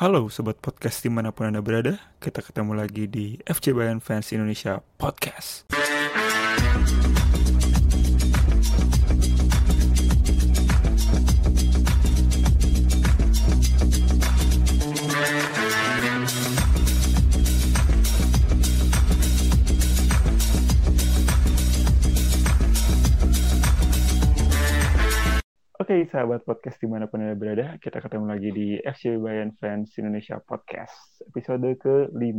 Halo Sobat Podcast di mana pun Anda berada, kita ketemu lagi di FC Bayern Fans Indonesia Podcast. Oke, sahabat podcast di mana pun Anda berada, kita ketemu lagi di FC Bayern Fans Indonesia Podcast, episode ke-5.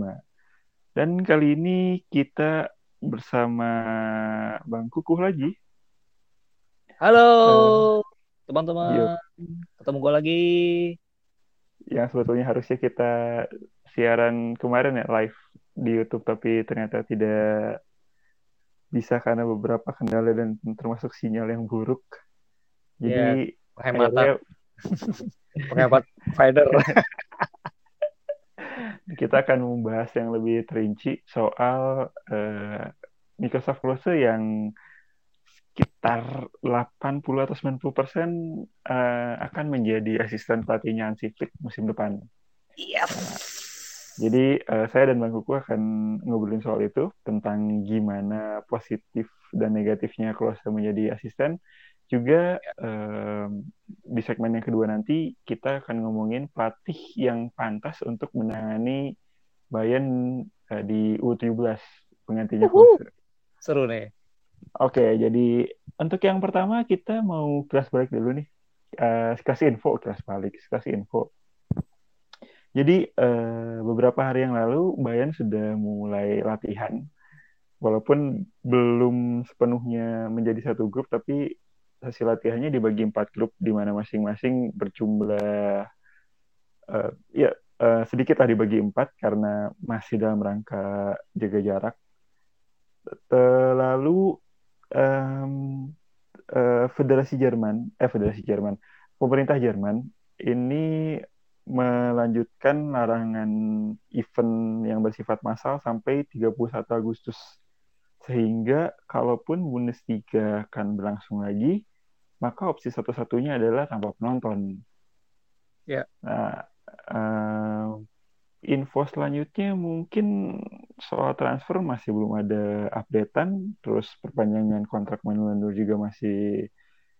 Dan kali ini kita bersama Bang Kukuh lagi. Halo, yuk. teman-teman. Ketemu gue lagi. Yang sebetulnya harusnya kita siaran kemarin ya, live di YouTube, tapi ternyata tidak bisa karena beberapa kendala dan termasuk sinyal yang buruk. Jadi Penghematan. akhirnya Penghemat fighter. kita akan membahas yang lebih terinci soal eh, Microsoft Close yang sekitar 80 atau 90 persen eh, akan menjadi asisten pelatihnya Hansi Flick musim depan. Yes. Jadi eh, saya dan Bang Kuku akan ngobrolin soal itu tentang gimana positif dan negatifnya Klose menjadi asisten. Juga eh, di segmen yang kedua nanti kita akan ngomongin pelatih yang pantas untuk menangani Bayern eh, di U17 penggantinya Uhuh. Seru nih. Oke, jadi untuk yang pertama kita mau kelas balik dulu nih. Eh, kasih info, kelas balik, kasih info. Jadi eh, beberapa hari yang lalu Bayern sudah mulai latihan, walaupun belum sepenuhnya menjadi satu grup, tapi hasil latihannya dibagi empat grup, di mana masing-masing berjumlah eh, ya eh, sedikit lah dibagi empat karena masih dalam rangka jaga jarak. Lalu em, eh, Federasi Jerman, eh Federasi Jerman, pemerintah Jerman ini melanjutkan larangan event yang bersifat massal sampai 31 Agustus. Sehingga kalaupun Bundesliga akan berlangsung lagi, maka opsi satu-satunya adalah tanpa penonton. Ya. Nah, eh, info selanjutnya mungkin soal transfer masih belum ada updatean, terus perpanjangan kontrak Manuel juga masih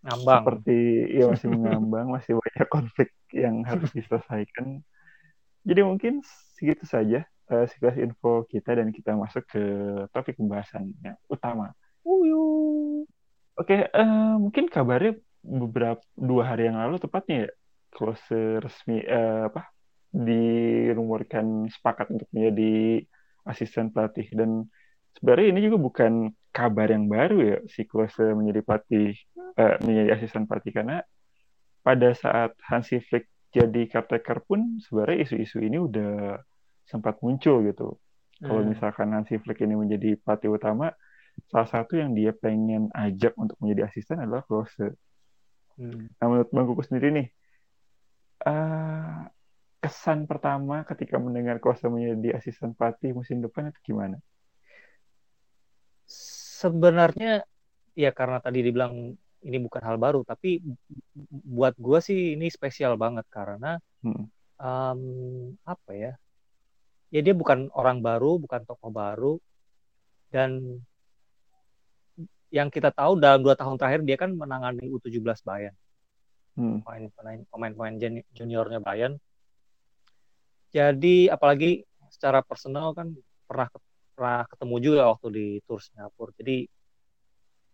Ngambang. seperti ya masih mengambang, masih banyak konflik yang harus diselesaikan. Jadi mungkin segitu saja eh, sekilas info kita dan kita masuk ke topik pembahasan yang utama. Uyuh. Oke, eh, mungkin kabarnya beberapa dua hari yang lalu tepatnya ya close resmi eh, apa dirumorkan sepakat untuk menjadi asisten pelatih dan sebenarnya ini juga bukan kabar yang baru ya si Klose menjadi pelatih eh, menjadi asisten pelatih karena pada saat Hansi Flick jadi caretaker pun sebenarnya isu-isu ini udah sempat muncul gitu. Kalau Hmm. misalkan Hansi Flick ini menjadi pelatih utama, salah satu yang dia pengen ajak untuk menjadi asisten adalah Klose. Hmm. Nah, menurut Bang Kuku sendiri nih, eh, kesan pertama ketika mendengar Klose menjadi asisten pelatih musim depan itu gimana? Sebenarnya ya karena tadi dibilang ini bukan hal baru, tapi buat gue sih ini spesial banget karena Hmm. em, apa ya? Ya dia bukan orang baru, bukan tokoh baru, dan yang kita tahu dalam dua tahun terakhir dia kan menangani U17 Bayern. Hmm. pemain-pemain pemain-pemain juni- juniornya Bayern. Jadi apalagi secara personal kan pernah pernah ketemu juga waktu di Tour Singapura. Jadi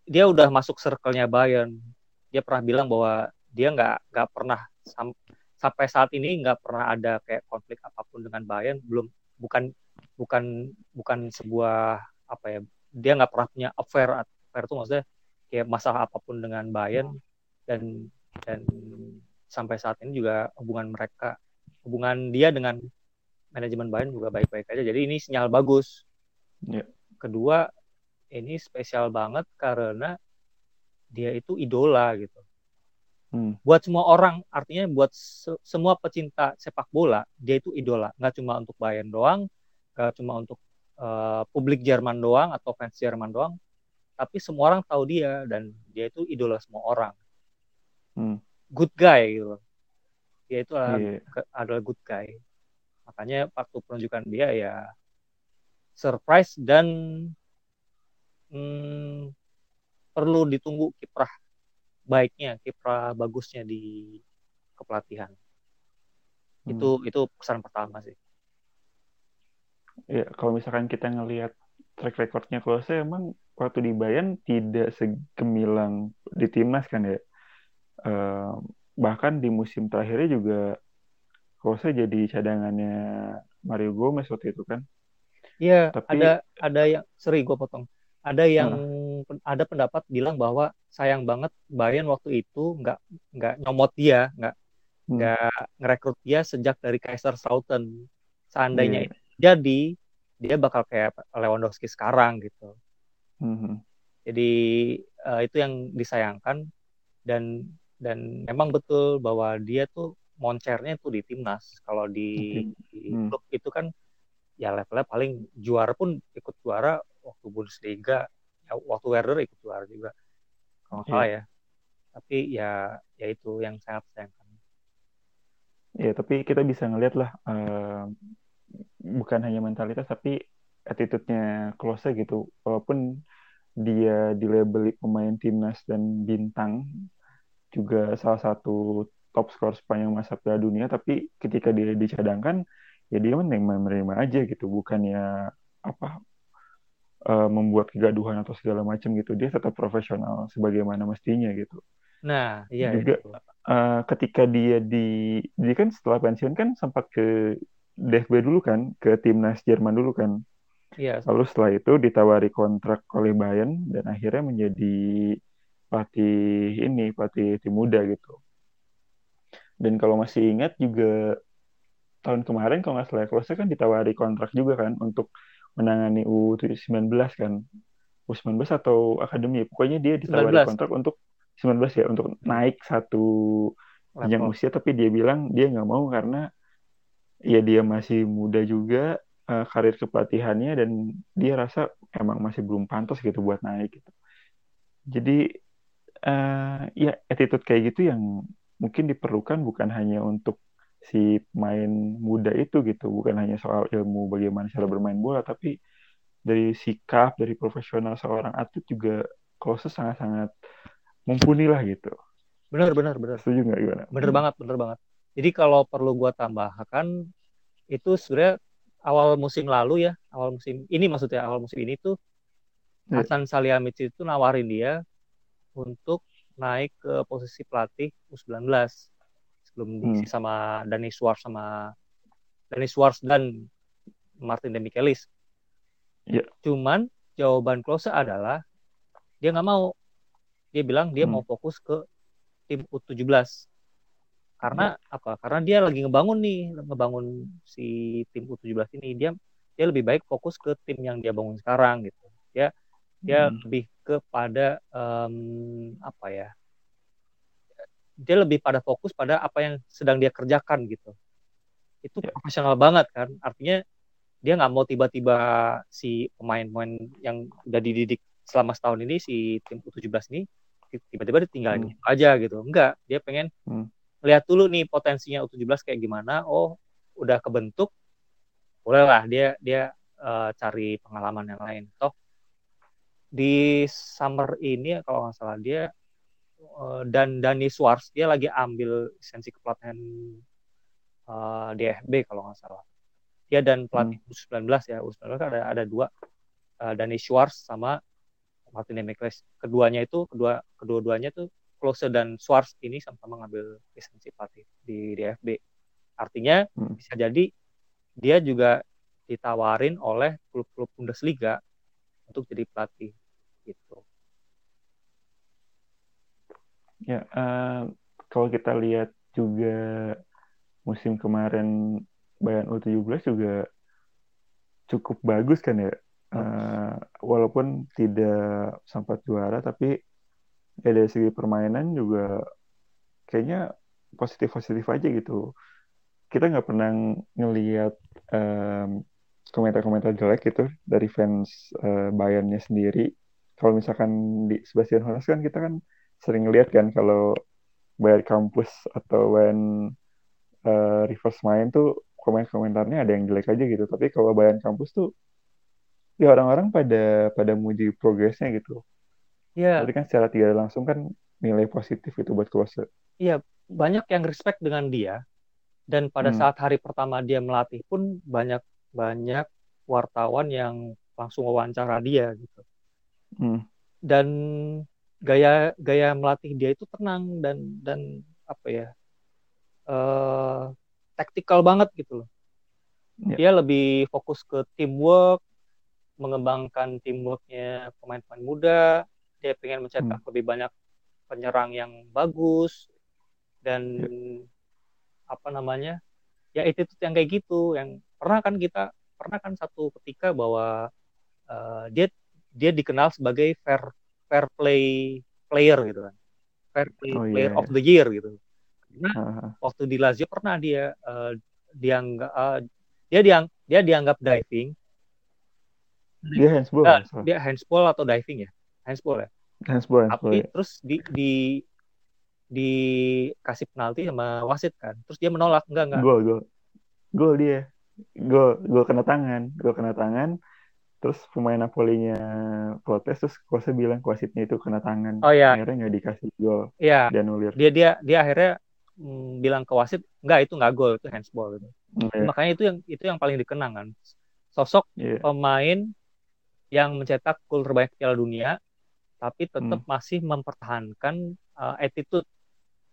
dia udah masuk circle-nya Bayern. Dia pernah bilang bahwa dia nggak nggak pernah sam- sampai saat ini nggak pernah ada kayak konflik apa pun dengan Bayern. Belum bukan bukan bukan sebuah apa ya dia nggak pernah punya affair affair itu maksudnya kayak masalah apa pun dengan Bayern dan dan sampai saat ini juga hubungan mereka hubungan dia dengan manajemen Bayern juga baik-baik aja. Jadi ini sinyal bagus. Ya. kedua ini spesial banget karena dia itu idola gitu. Hmm. buat semua orang artinya buat se- semua pecinta sepak bola dia itu idola. Nggak cuma untuk Bayern doang nggak cuma untuk eh, publik Jerman doang atau fans Jerman doang tapi semua orang tahu dia dan dia itu idola semua orang Hmm. good guy gitu dia itu adalah, Iya. adalah good guy makanya waktu penunjukan dia ya surprise dan hmm, perlu ditunggu kiprah baiknya kiprah bagusnya di kepelatihan hmm. itu itu pesan pertama sih ya kalau misalkan kita ngelihat track recordnya. Klose emang waktu di Bayern tidak segemilang di timnas kan ya. Uh, bahkan di musim terakhirnya juga Klose jadi cadangannya Mario Gomez waktu itu kan. Iya Tapi, ada ada yang seri gue potong. Ada yang uh, ada pendapat bilang bahwa sayang banget Bayern waktu itu nggak nggak nyomot dia nggak hmm. nggak ngerekrut dia sejak dari Kaiser Slautern seandainya yeah. jadi dia bakal kayak Lewandowski sekarang gitu. Mm-hmm. Jadi uh, itu yang disayangkan dan dan memang betul bahwa dia tuh moncernya tuh di timnas. Kalau di, okay. di mm. klub itu kan ya levelnya paling juara pun ikut juara waktu Bundesliga, ya, waktu Werder ikut juara juga. Kalau yeah. salah ya. Tapi ya ya itu yang sangat sayangkan. Ya, tapi kita bisa ngeliat lah uh, bukan hanya mentalitas tapi attitude-nya Klose gitu. Walaupun dia dilabeli pemain timnas dan bintang juga salah satu top skor sepanjang masa Piala Dunia tapi ketika dia dicadangkan ya dia menerima menerima aja gitu. Bukannya apa uh, membuat kegaduhan atau segala macam gitu. Dia tetap profesional sebagaimana mestinya gitu. Nah iya juga uh, ketika dia di dia kan setelah pensiun kan sempat ke DFB dulu kan ke timnas Jerman dulu kan. Iya. Lalu setelah itu ditawari kontrak oleh Bayern dan akhirnya menjadi pelatih ini pelatih tim muda gitu. Dan kalau masih ingat juga tahun kemarin kalau nggak salah Klose kan ditawari kontrak juga kan untuk menangani U19 kan. U19 atau akademi. Pokoknya dia ditawari 19. kontrak untuk 19 ya untuk naik satu jenjang usia tapi dia bilang dia nggak mau karena ya dia masih muda juga uh, karir kepelatihannya dan dia rasa emang masih belum pantas gitu buat naik gitu. Jadi uh, ya attitude kayak gitu yang mungkin diperlukan bukan hanya untuk si pemain muda itu gitu, bukan hanya soal ilmu bagaimana cara bermain bola, tapi dari sikap, dari profesional seorang atlet juga Klose sangat-sangat mumpuni lah gitu. Benar, benar, benar. Setuju nggak gimana? Benar banget, benar banget. Jadi kalau perlu gue tambahkan itu sebenarnya awal musim lalu ya, awal musim ini maksudnya awal musim ini tuh yeah. Hasan Salihamidzic itu nawarin dia untuk naik ke posisi pelatih U19 sebelum hmm. diisi sama Dani Schwarz sama Dani Schwarz dan Martin Demichelis. Yeah. Cuman jawaban Klose adalah dia nggak mau. Dia bilang dia hmm. mau fokus ke tim U17 karena ya. apa karena dia lagi ngebangun nih ngebangun si tim U17 ini dia dia lebih baik fokus ke tim yang dia bangun sekarang gitu ya dia hmm. lebih kepada um, apa ya dia lebih pada fokus pada apa yang sedang dia kerjakan gitu itu ya. profesional banget kan artinya dia nggak mau tiba-tiba si pemain-pemain yang udah dididik selama setahun ini si tim U17 ini tiba-tiba ditinggal hmm. aja gitu enggak dia pengen hmm lihat dulu nih potensinya U17 kayak gimana. Oh udah kebentuk. Bolehlah dia dia uh, cari pengalaman yang lain. Toh di summer ini kalau nggak salah dia uh, dan Dani Swartz dia lagi ambil lisensi kepelatihan uh, di FB kalau nggak salah. Dia dan pelatih hmm. U19 ya U19 kan ada ada dua. Uh, Dani Schwartz sama Martin Demekles keduanya itu kedua kedua-duanya tuh Klose dan Swartz ini sama-sama ngambil lisensi pelatih di DFB. Artinya hmm. bisa jadi dia juga ditawarin oleh klub-klub Bundesliga untuk jadi pelatih gitu. Ya, uh, kalau kita lihat juga musim kemarin Bayern U17 juga cukup bagus kan ya. Uh, walaupun tidak sempat juara tapi ya dari segi permainan juga kayaknya positif positif aja gitu. Kita nggak pernah ngelihat um, komentar-komentar jelek gitu dari fans uh, Bayernnya sendiri. Kalau misalkan di Sebastian Horas kan kita kan sering ngelihat kan kalau Bayern kampus atau when uh, reverse main tuh komen-komentarnya ada yang jelek aja gitu. Tapi kalau Bayern kampus tuh ya orang-orang pada pada muji progresnya gitu Iya, berarti kan secara tidak langsung kan nilai positif itu buat Klose iya banyak yang respect dengan dia dan pada Hmm. saat hari pertama dia melatih pun banyak banyak wartawan yang langsung wawancara dia gitu. Hmm. Dan gaya gaya melatih dia itu tenang dan dan apa ya? eh taktikal banget gitu loh. Ya. Dia lebih fokus ke teamwork, mengembangkan teamworknya pemain-pemain muda. Dia pengen mencetak lebih banyak penyerang yang bagus dan apa namanya? Ya itu yang kayak gitu yang pernah kan kita pernah kan satu ketika bahwa eh, dia dia dikenal sebagai fair fair play player gitu kan. Fair play Oh, player iya. of the year gitu. Karena Ah, waktu di Lazio pernah dia eh, dianggap eh, dia diang dia dianggap diving dia handsball Nah, dia handsball atau diving ya handsball ya? Handsball handsball tapi ya. terus di di dikasih penalti sama wasit kan? Terus dia menolak enggak enggak? Gol gol. Gol dia. Gol gol kena tangan gol kena tangan. Terus pemain Napolinya protes terus Klose bilang wasitnya itu kena tangan. Oh ya akhirnya nggak dikasih gol ya dianulir dia dia dia akhirnya mm, bilang ke wasit enggak itu enggak gol itu handsball gitu. Iya, makanya itu yang itu yang paling dikenang kan. Sosok iya. pemain yang mencetak gol terbanyak Piala Dunia tapi tetap Hmm. masih mempertahankan uh, attitude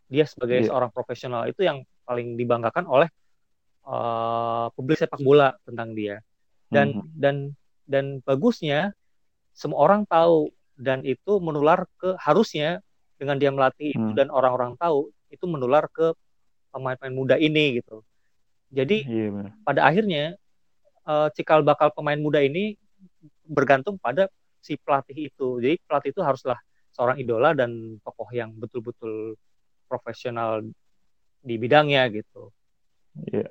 dia sebagai Iya. seorang profesional itu yang paling dibanggakan oleh uh, publik sepak bola tentang dia dan Mhm. dan dan bagusnya semua orang tahu dan itu menular ke harusnya dengan dia melatih itu Hmm. dan orang-orang tahu itu menular ke pemain-pemain muda ini gitu jadi iya benar pada akhirnya eh, cikal bakal pemain muda ini bergantung pada si pelatih itu. Jadi pelatih itu haruslah seorang idola dan tokoh yang betul-betul profesional di bidangnya gitu. iya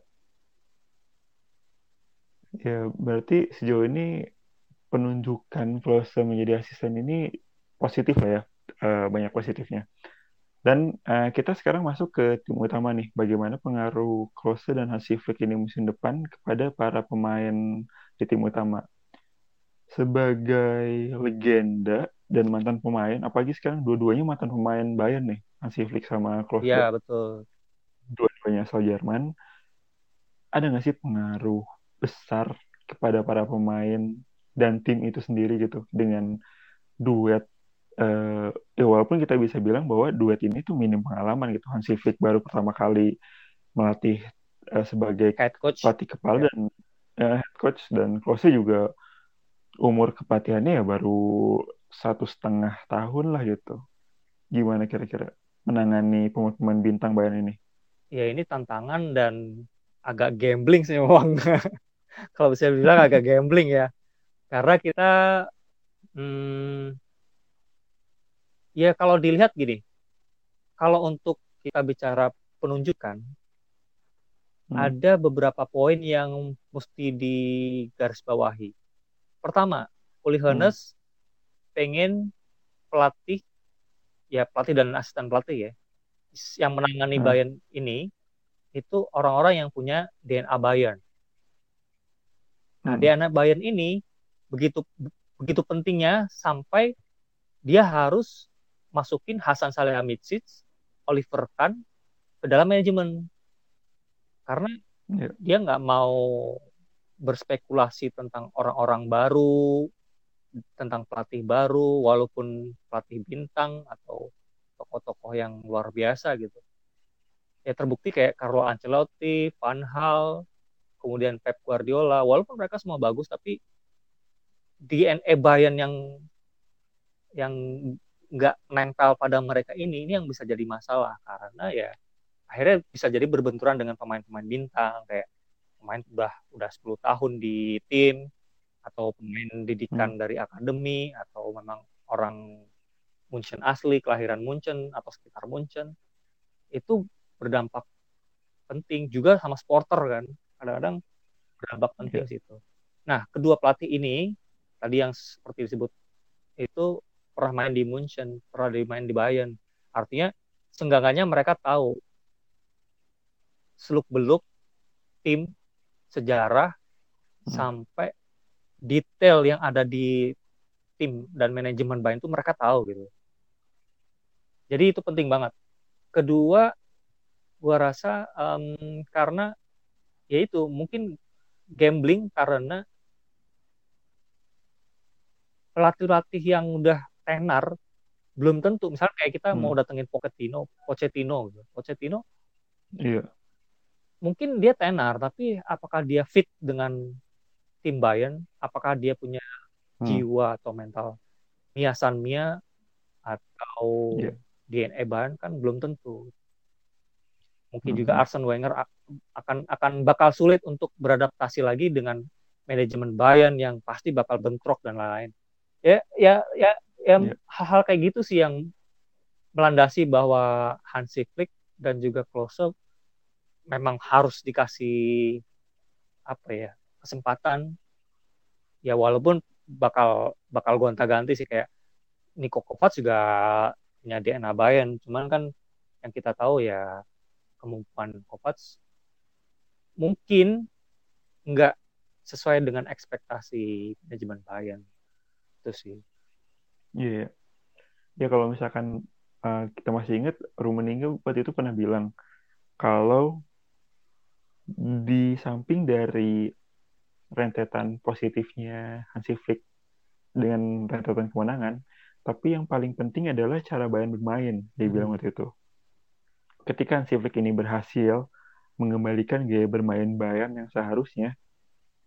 ya berarti sejauh ini penunjukan Klose menjadi asisten ini positif lah ya Eh, banyak positifnya Dan eh, kita sekarang masuk ke tim utama nih. Bagaimana pengaruh Klose dan Hansi Flick ini musim depan kepada para pemain di tim utama. Sebagai legenda dan mantan pemain, apalagi sekarang dua-duanya mantan pemain Bayern nih, Hansi Flick sama Klose. Iya betul. Dua-duanya asal Jerman. Ada nggak sih pengaruh besar kepada para pemain dan tim itu sendiri gitu dengan duet eh ya walaupun kita bisa bilang bahwa duet ini tuh minim pengalaman gitu Hansi Flick baru pertama kali melatih eh, sebagai Head coach. pelatih kepala Ya. dan eh, head coach dan Klose juga umur kepatihannya ya baru satu setengah tahun lah gitu gimana kira-kira menangani pemain-pemain bintang Bayern ini Ya ini tantangan dan agak gambling sih memang. Kalau bisa bilang agak gambling ya. Karena kita hmm, ya kalau dilihat gini, kalau untuk kita bicara penunjukan, Hmm. ada beberapa poin yang mesti digarisbawahi. Pertama, Uli Hmm. Hoeneß pengen pelatih, ya pelatih dan asisten pelatih ya, yang menangani Hmm. Bayern ini itu orang-orang yang punya DNA Bayern. Nah, Hmm. DNA Bayern ini begitu begitu pentingnya sampai dia harus masukin Hasan Salihamidzic, Oliver Kahn ke dalam manajemen karena Ya. dia nggak mau berspekulasi tentang orang-orang baru, tentang pelatih baru, walaupun pelatih bintang atau tokoh-tokoh yang luar biasa gitu. Ya terbukti kayak Carlo Ancelotti, Van Hal, kemudian Pep Guardiola, walaupun mereka semua bagus, tapi DNA Bayern yang yang nggak nempel pada mereka ini, ini yang bisa jadi masalah karena ya akhirnya bisa jadi berbenturan dengan pemain-pemain bintang kayak pemain udah udah 10 tahun di tim atau pemain didikan dari akademi atau memang orang Munchen asli kelahiran Munchen atau sekitar Munchen itu berdampak penting juga sama supporter kan. Kadang-kadang berdampak penting situ. Nah kedua pelatih ini tadi yang seperti disebut itu pernah main di Munchen pernah main di Bayern. Artinya senggangannya mereka tahu seluk beluk tim sejarah hmm. sampai detail yang ada di tim dan manajemen Bayern itu mereka tahu gitu. Jadi itu penting banget. Kedua, gua rasa um, karena ya itu mungkin gambling karena pelatih-pelatih yang udah tenar belum tentu misalnya kayak kita hmm. mau datengin Pochettino Pochettino gitu. Pochettino iya mungkin dia tenar tapi apakah dia fit dengan tim Bayern apakah dia punya hmm. jiwa atau mental Mia San Mia atau yeah. DNA Bayern kan belum tentu mungkin hmm. juga Arsene Wenger akan akan bakal sulit untuk beradaptasi lagi dengan manajemen Bayern yang pasti bakal bentrok dan lain-lain ya ya ya ya yeah. hal-hal kayak gitu sih yang melandasi bahwa Hansi Flick dan juga Klose memang harus dikasih apa ya kesempatan ya walaupun bakal bakal gonta-ganti sih kayak Niko Kovac juga punya DNA Bayern cuman kan yang kita tahu ya kemampuan Kovac mungkin nggak sesuai dengan ekspektasi manajemen Bayern itu sih Iya. Yeah. Ya kalau misalkan uh, kita masih ingat Rummenigge waktu itu pernah bilang kalau di samping dari rentetan positifnya Hansi Flick dengan rentetan kemenangan, tapi yang paling penting adalah cara Bayern bermain, dia bilang hmm. waktu itu. Ketika Hansi Flick ini berhasil mengembalikan gaya bermain Bayern yang seharusnya,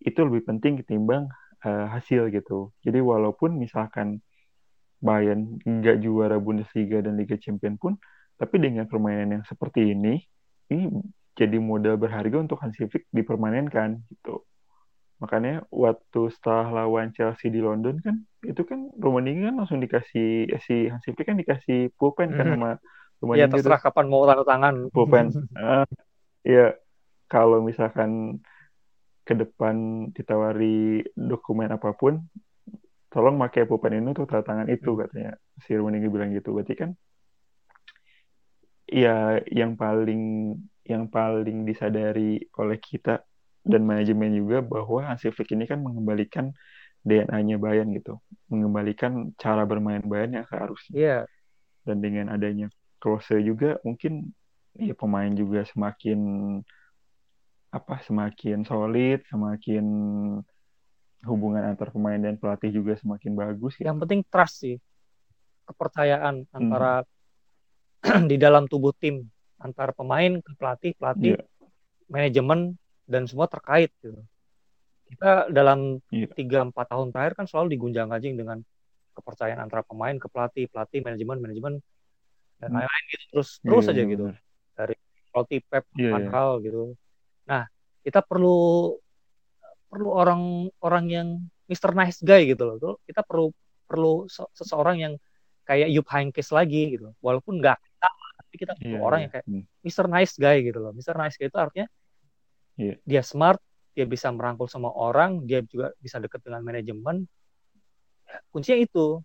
itu lebih penting ketimbang uh, hasil gitu. Jadi walaupun misalkan Bayern nggak juara Bundesliga dan Liga Champions pun, tapi dengan permainan yang seperti ini, ini jadi modal berharga untuk Hansi Flick dipermanenkan gitu. Makanya waktu setelah lawan Chelsea di London kan, itu kan Rummenigge kan langsung dikasih eh, si Hansi Flick kan dikasih pulpen kan mhm. sama Rummenigge. Iya terserah kapan mau tanda tangan. Pulpen. uh, ya kalau misalkan ke depan ditawari dokumen apa pun, tolong pakai pulpen ini untuk tanda tangan itu hmm. katanya si Rummenigge bilang gitu berarti kan ya yang paling yang paling disadari oleh kita dan manajemen juga bahwa Hansi Flick ini kan mengembalikan DNA-nya Bayern gitu mengembalikan cara bermain Bayern yang seharusnya yeah. dan dengan adanya Klose juga mungkin ya pemain juga semakin apa semakin solid semakin hubungan antar pemain dan pelatih juga semakin bagus. Gitu. Yang penting trust sih, kepercayaan hmm. antara di dalam tubuh tim antara pemain ke pelatih, pelatih, yeah. manajemen dan semua terkait gitu. Kita dalam iya. tiga yeah. empat tahun terakhir kan selalu digunjang ganjing dengan kepercayaan antara pemain ke pelatih, pelatih, manajemen, manajemen dan hmm. lain-lain gitu terus yeah, terus aja gitu dari pelatih Pep, yeah, Van yeah. gitu. Nah kita perlu perlu orang-orang yang Mr. Nice Guy gitu loh. Kita perlu perlu seseorang yang kayak Yup Heynckes lagi gitu. Walaupun nggak kita, tapi kita yeah, orang yang kayak Mr. Nice Guy gitu loh. Mr. Nice Guy itu artinya yeah. dia smart, dia bisa merangkul semua orang, dia juga bisa deket dengan manajemen. Kuncinya itu,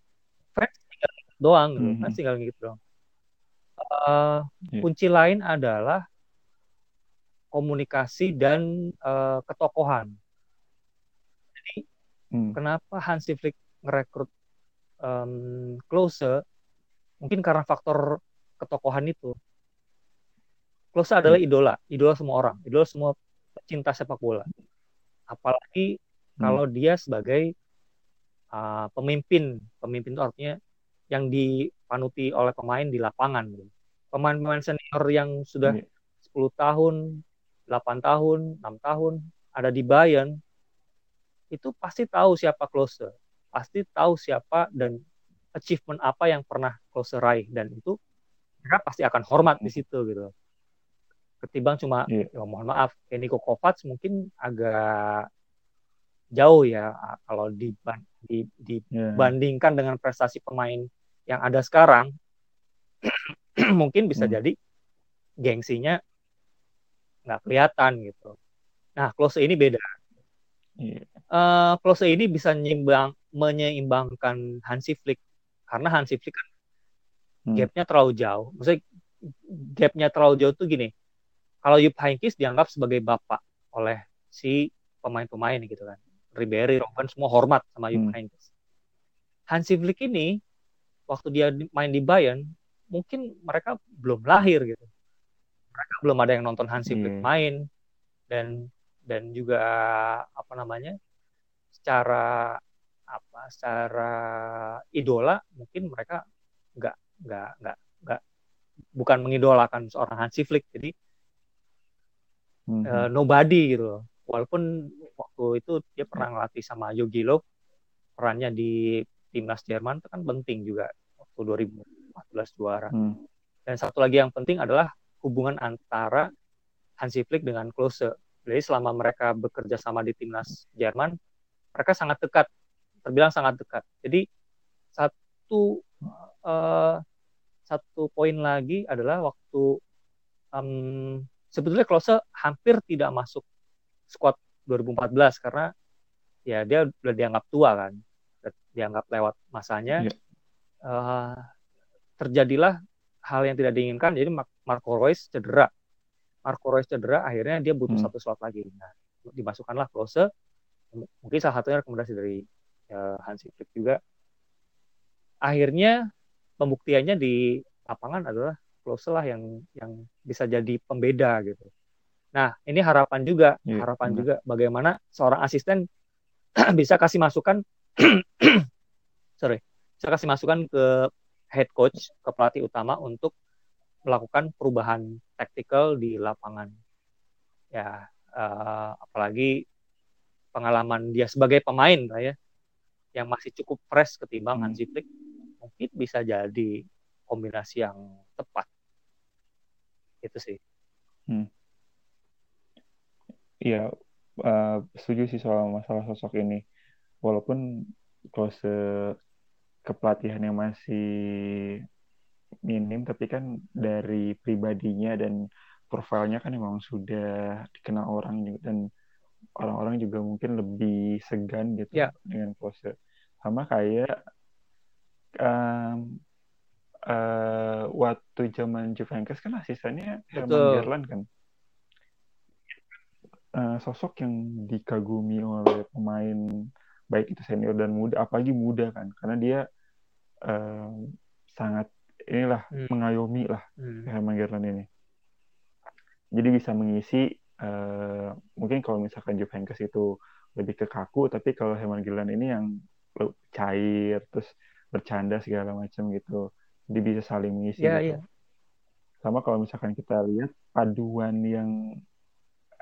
Fred tinggal doang gitu, mm -hmm. tinggal gitu doang. Uh, yeah. Kunci lain adalah komunikasi dan uh, ketokohan Hmm. Kenapa Hansi Flick merekrut um, Klose? Mungkin karena faktor ketokohan itu. Klose adalah hmm. idola, idola semua orang, idola semua pecinta sepak bola. Apalagi hmm. kalau dia sebagai uh, pemimpin, pemimpin itu artinya yang dipanuti oleh pemain di lapangan. Pemain-pemain senior yang sudah hmm. 10 tahun, 8 tahun, 6 tahun ada di Bayern itu pasti tahu siapa closer, pasti tahu siapa dan achievement apa yang pernah closer raih dan itu mereka pasti akan hormat di situ gitu. Ketimbang cuma yeah. ya mohon maaf, kayak Niko Kovac mungkin agak jauh ya kalau iya. dibandingkan yeah. dengan prestasi pemain yang ada sekarang mungkin bisa hmm. jadi gengsinya nggak kelihatan gitu. Nah, close ini beda. Yeah uh, Klose ini bisa nyimbang, menyeimbangkan Hansi Flick karena Hansi Flick kan hmm. gapnya terlalu jauh. Maksudnya gapnya terlalu jauh tuh gini. Kalau Jupp Heynckes dianggap sebagai bapak oleh si pemain-pemain gitu kan. Ribery, Robben semua hormat sama Jupp Hmm. Heynckes. Hansi Flick ini waktu dia di- main di Bayern mungkin mereka belum lahir gitu. Mereka belum ada yang nonton Hansi Flick Iya. main dan dan juga apa namanya secara apa secara idola mungkin mereka nggak nggak nggak nggak bukan mengidolakan seorang Hansi Flick jadi Mhm. eh, nobody gitu loh. Walaupun waktu itu dia pernah ngelatih sama Jogi Löw, perannya di timnas Jerman itu kan penting juga waktu 2014 juara. Hmm. Dan satu lagi yang penting adalah hubungan antara Hansi Flick dengan Klose. Jadi selama mereka bekerja sama di timnas Jerman, mereka sangat dekat, terbilang sangat dekat. Jadi satu eh, satu poin lagi adalah waktu em, sebetulnya Klose hampir tidak masuk squad 2014 karena ya dia udah dianggap tua kan, dianggap lewat masanya. Iya. Eh, terjadilah hal yang tidak diinginkan, jadi Mar- Marco Reus cedera. Marco Reus cedera, akhirnya dia butuh Hmm. satu slot lagi. Nah, dimasukkanlah Klose, mungkin salah satunya rekomendasi dari eh, Hansi Flick juga. Akhirnya pembuktiannya di lapangan adalah Klose lah yang yang bisa jadi pembeda gitu. Nah, ini harapan juga, Iya, harapan juga bagaimana seorang asisten bisa kasih masukan sorry, bisa kasih masukan ke head coach, ke pelatih utama untuk melakukan perubahan taktikal di lapangan. Ya, eh, apalagi pengalaman dia sebagai pemain lah ya, yang masih cukup fresh ketimbang Hmm. Hansi Flick, mungkin bisa jadi kombinasi yang tepat. Itu sih. Iya, eh, setuju sih soal masalah sosok ini. Walaupun Klose kepelatihannya masih minim, tapi kan dari pribadinya dan profilnya kan memang sudah dikenal orang dan orang-orang juga mungkin lebih segan gitu Ya. dengan Klose. Sama kayak em, eh, waktu zaman Juventus kan asistennya Herman. Gerland kan. Eh, sosok yang dikagumi oleh pemain baik itu senior dan muda, apalagi muda kan, karena dia eh, sangat inilah Hmm. mengayomi lah Hmm. Herman Gerland ini. Jadi bisa mengisi eh, mungkin kalau misalkan Juventus itu lebih ke kaku, tapi kalau Herman Gerland ini yang cair terus bercanda segala macam gitu. Jadi bisa saling mengisi Iya, gitu. iya. Sama kalau misalkan kita lihat paduan yang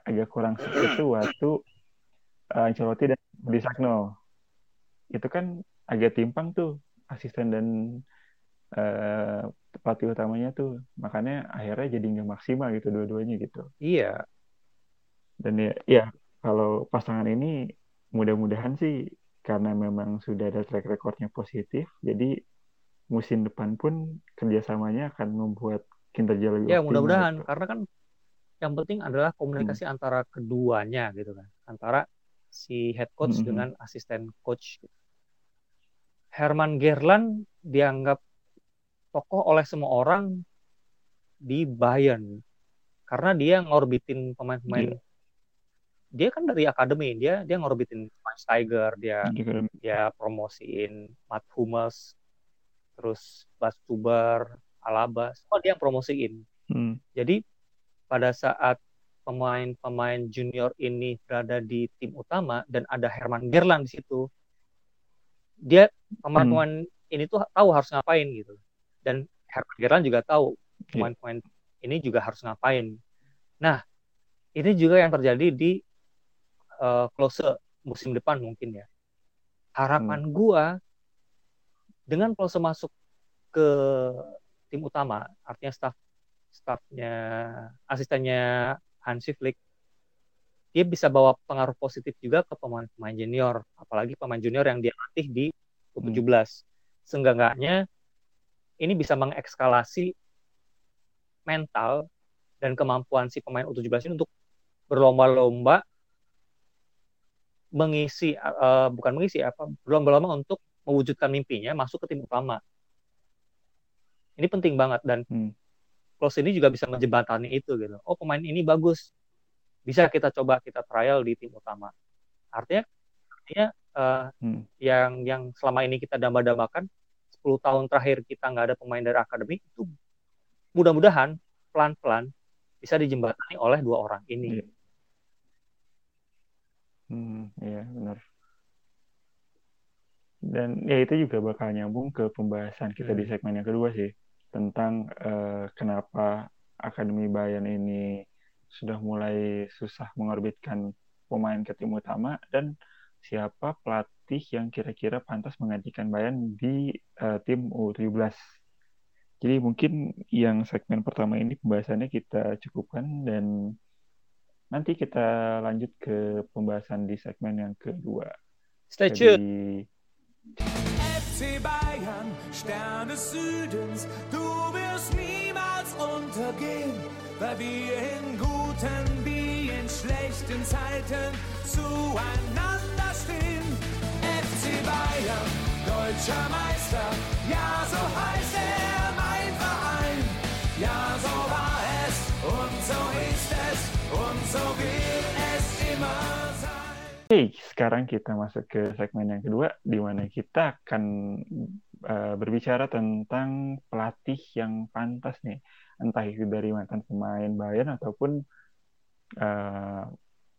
agak kurang seru itu waktu uh, Ancelotti dan Budi Sagno. Itu kan agak timpang tuh asisten dan uh, pelatih utamanya tuh. Makanya akhirnya jadi nggak maksimal gitu dua-duanya gitu. Iya. Dan ya, ya kalau pasangan ini mudah-mudahan sih karena memang sudah ada track recordnya positif, jadi musim depan pun kerjasamanya akan membuat kinerja lebih Ya mudah-mudahan gitu. karena kan yang penting adalah komunikasi antara keduanya gitu kan, antara si head coach Mhm. dengan asisten coach. Herman Gerland dianggap tokoh oleh semua orang di Bayern karena dia ngorbitin pemain-pemain. Iya. Dia kan dari akademi, dia dia ngorbitin Schweinsteiger, dia kan dia promosiin Matt Hummels, terus Bas Tuber, Alaba, semua dia yang promosiin. hmm, Jadi pada saat pemain-pemain junior ini berada di tim utama dan ada Herman Gerland di situ, dia pemain-pemain ini tuh tahu harus ngapain gitu. Dan Herman Gerland juga tahu Iya. pemain-pemain ini juga harus ngapain. Nah, ini juga yang terjadi di eh, Klose musim depan mungkin ya. Harapan gua dengan Klose masuk ke tim utama, artinya staff staffnya asistennya Hansi Flick, dia bisa bawa pengaruh positif juga ke pemain-pemain junior, apalagi pemain junior yang dia latih di U17. Seenggaknya ini bisa mengekskalasi mental dan kemampuan si pemain U17 ini untuk berlomba-lomba mengisi eh, bukan mengisi apa berlomba-lomba untuk mewujudkan mimpinya masuk ke tim utama. Ini penting banget dan Hmm. Klose ini juga bisa menjembatani itu gitu. Oh pemain ini bagus, bisa kita coba kita trial di tim utama. Artinya, artinya uh, hmm. yang yang selama ini kita damba-dambakan 10 tahun terakhir kita nggak ada pemain dari akademi itu mudah-mudahan pelan-pelan bisa dijembatani oleh dua orang ini. Iya. Hmm, iya benar. Dan ya itu juga bakal nyambung ke pembahasan kita hmm. di segmen yang kedua sih tentang uh, kenapa Akademi Bayan ini sudah mulai susah mengorbitkan pemain ke tim utama dan siapa pelatih yang kira-kira pantas menggantikan Bayan di uh, tim U17. Jadi mungkin yang segmen pertama ini pembahasannya kita cukupkan dan nanti kita lanjut ke pembahasan di segmen yang kedua. Stay tuned. FC Bayern, Stern des Südens, du wirst niemals untergehen, weil wir in guten wie in schlechten Zeiten zueinander stehen. FC Bayern, deutscher Meister, ja so heißt er. Ja, so war es und so ist es und so wird es immer. Oke, sekarang kita masuk ke segmen yang kedua di mana kita akan uh, berbicara tentang pelatih yang pantas nih. Entah itu dari mantan pemain Bayern ataupun uh,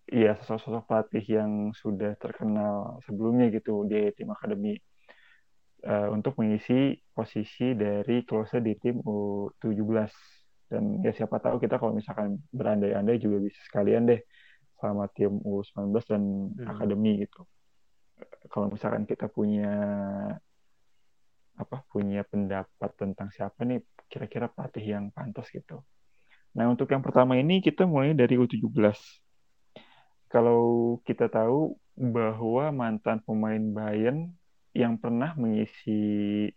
ya sosok-sosok pelatih yang sudah terkenal sebelumnya gitu di tim akademi uh, untuk mengisi posisi dari closer di tim U17 dan ya siapa tahu kita kalau misalkan berandai-andai juga bisa sekalian deh sama tim U19 dan hmm. akademi gitu kalau misalkan kita punya apa punya pendapat tentang siapa nih kira-kira pelatih yang pantas gitu nah untuk yang pertama ini kita mulai dari U17 kalau kita tahu bahwa mantan pemain Bayern yang pernah mengisi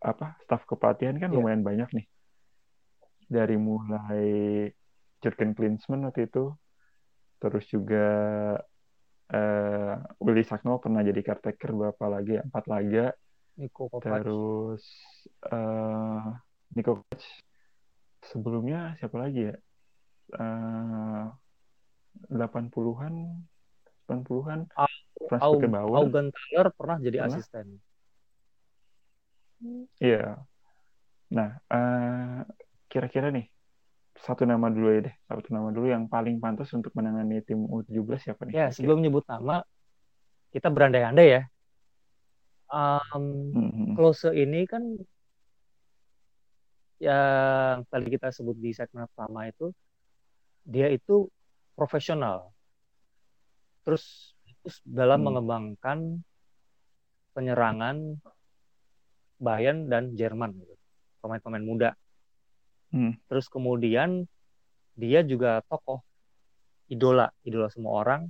apa staf kepelatihan kan yeah. lumayan banyak nih dari mulai Jurgen Klinsmann waktu itu terus juga uh, Uli Sakno pernah jadi caretaker berapa lagi empat laga Niko Kovac. terus uh, Niko Kovac sebelumnya siapa lagi ya uh, 80-an 90-an Franz Beckenbauer. Augen Taylor pernah jadi pernah? asisten. Iya. Nah, uh, kira-kira nih satu nama dulu ya deh, satu nama dulu yang paling pantas untuk menangani tim U17 siapa nih? Ya, sebelum nyebut nama, kita berandai-andai ya. Um, ini kan yang tadi kita sebut di segmen pertama itu dia itu profesional. Terus fokus dalam hmm. mengembangkan penyerangan Bayern dan Jerman gitu. pemain-pemain muda. Hmm. Terus kemudian dia juga tokoh idola, idola semua orang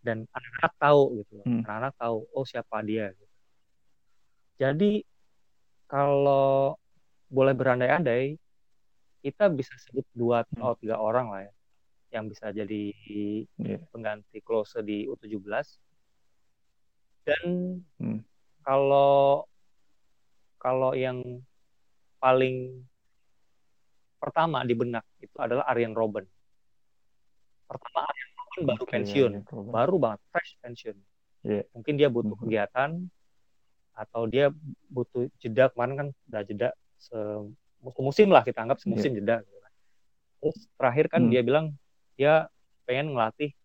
dan anak-anak tahu gitu. Hmm. Anak-anak tahu oh siapa dia gitu. Jadi kalau boleh berandai-andai kita bisa sebut dua atau hmm. tiga orang lah ya yang bisa jadi yeah. pengganti Klose di U17. Dan hmm. kalau kalau yang paling pertama di benak itu adalah Arjen Robben. Pertama Arjen Robben baru okay, pensiun, yeah, baru banget fresh pensiun. Yeah. Mungkin dia butuh hmm. kegiatan atau dia butuh jeda kemarin kan udah jeda musim lah kita anggap semusim yeah. jeda. Terus terakhir kan hmm. dia bilang dia pengen ngelatih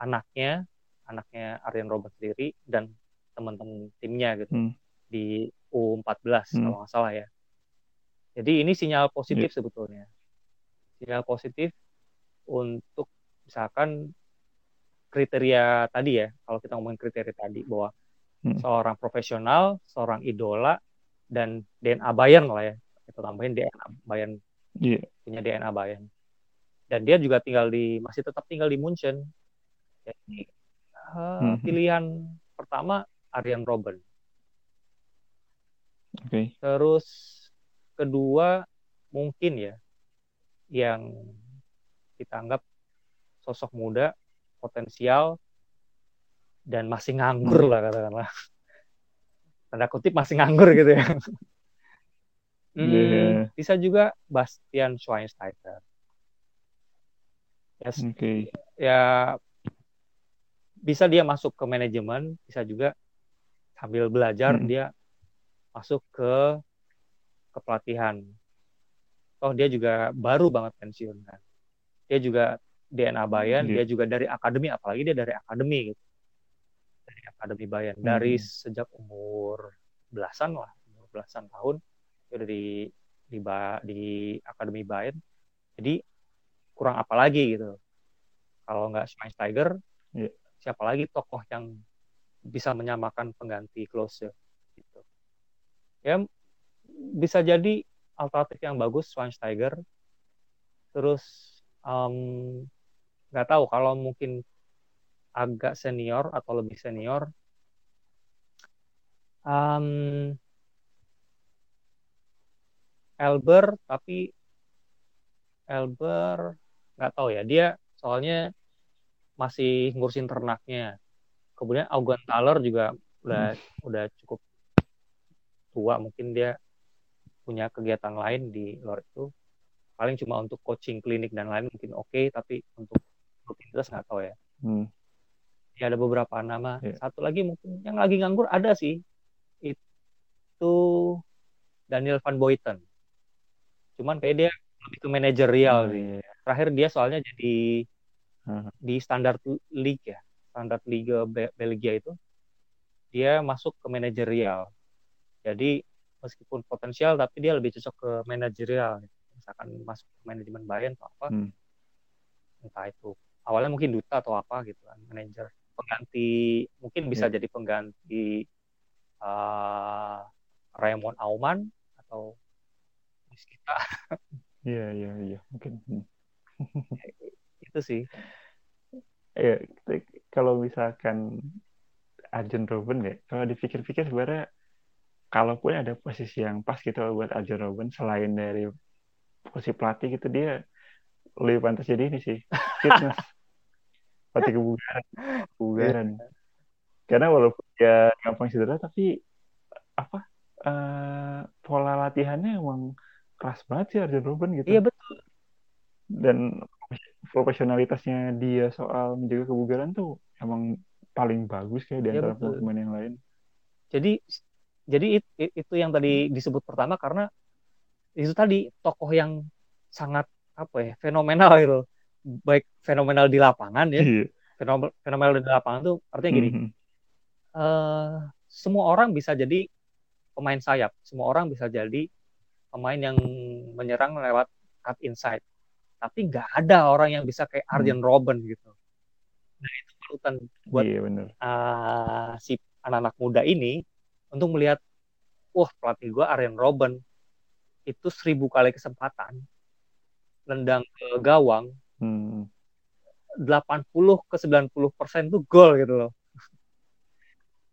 anaknya anaknya Arjen Robert sendiri dan teman-teman timnya gitu hmm. di U14 hmm. kalau nggak salah ya jadi ini sinyal positif yeah. sebetulnya sinyal positif untuk misalkan kriteria tadi ya kalau kita ngomongin kriteria tadi bahwa hmm. seorang profesional seorang idola dan DNA Bayern lah ya kita tambahin DNA Bayern yeah. punya DNA Bayern dan dia juga tinggal di masih tetap tinggal di Munchen jadi uh, hmm. pilihan pertama Aryan Robben okay. terus kedua mungkin ya yang kita anggap sosok muda potensial dan masih nganggur lah katakanlah tanda kutip masih nganggur gitu ya hmm, yeah. bisa juga Bastian Schweinsteiger Yes. Okay. Ya bisa dia masuk ke manajemen bisa juga sambil belajar hmm. dia masuk ke kepelatihan. Toh dia juga baru banget pensiun kan. Dia juga DNA Bayan yeah. dia juga dari akademi apalagi dia dari akademi gitu. Dari akademi Bayan. Hmm. dari sejak umur belasan lah umur belasan tahun dia udah di di, di akademi Bayan. Jadi kurang apa lagi gitu. Kalau nggak Schweinsteiger yeah. siapa lagi tokoh yang bisa menyamakan pengganti close gitu. Ya bisa jadi alternatif yang bagus Schweinsteiger terus nggak um, tahu kalau mungkin agak senior atau lebih senior um, Elber tapi Elber nggak tahu ya. Dia soalnya masih ngurusin ternaknya. Kemudian Augen Thaler juga udah hmm. udah cukup tua mungkin dia punya kegiatan lain di luar itu paling cuma untuk coaching klinik dan lain mungkin oke okay, tapi untuk rutinitas nggak tahu ya hmm. ya ada beberapa nama yeah. satu lagi mungkin yang lagi nganggur ada sih itu Daniel Van Boyten cuman kayak dia lebih ke manajerial hmm, sih. Yeah. Terakhir dia soalnya jadi hmm. di standar league ya, standar liga Be Belgia itu dia masuk ke manajerial. Jadi meskipun potensial tapi dia lebih cocok ke manajerial. Misalkan masuk ke manajemen Bayern atau apa. Hmm. Entah itu awalnya mungkin duta atau apa gitu kan, manajer pengganti mungkin bisa yeah. jadi pengganti uh, Raymond Auman atau kita Iya, iya, iya, mungkin. Hmm. itu sih. Ya, kalau misalkan Arjen Robben ya, kalau dipikir-pikir sebenarnya kalaupun ada posisi yang pas gitu buat Arjen Robben selain dari posisi pelatih gitu dia lebih pantas jadi ini sih fitness pelatih kebugaran kebugaran karena walaupun dia gampang cedera tapi apa uh, pola latihannya emang keras banget sih Arjen Robben gitu. Iya betul. Dan profesionalitasnya dia soal menjaga kebugaran tuh emang paling bagus kayak di iya, antara ya, pemain yang lain. Jadi jadi it, it, itu yang tadi disebut pertama karena itu tadi tokoh yang sangat apa ya fenomenal gitu baik fenomenal di lapangan ya iya. fenomenal, fenomenal di lapangan tuh artinya gini mm -hmm. uh, semua orang bisa jadi pemain sayap semua orang bisa jadi pemain yang menyerang lewat cut inside. Tapi nggak ada orang yang bisa kayak hmm. Arjen hmm. Robben gitu. Nah itu pelutan buat iya, Uh, si anak-anak muda ini untuk melihat, wah pelatih gue Arjen Robben itu seribu kali kesempatan nendang ke gawang, hmm. 80 ke 90 persen tuh gol gitu loh.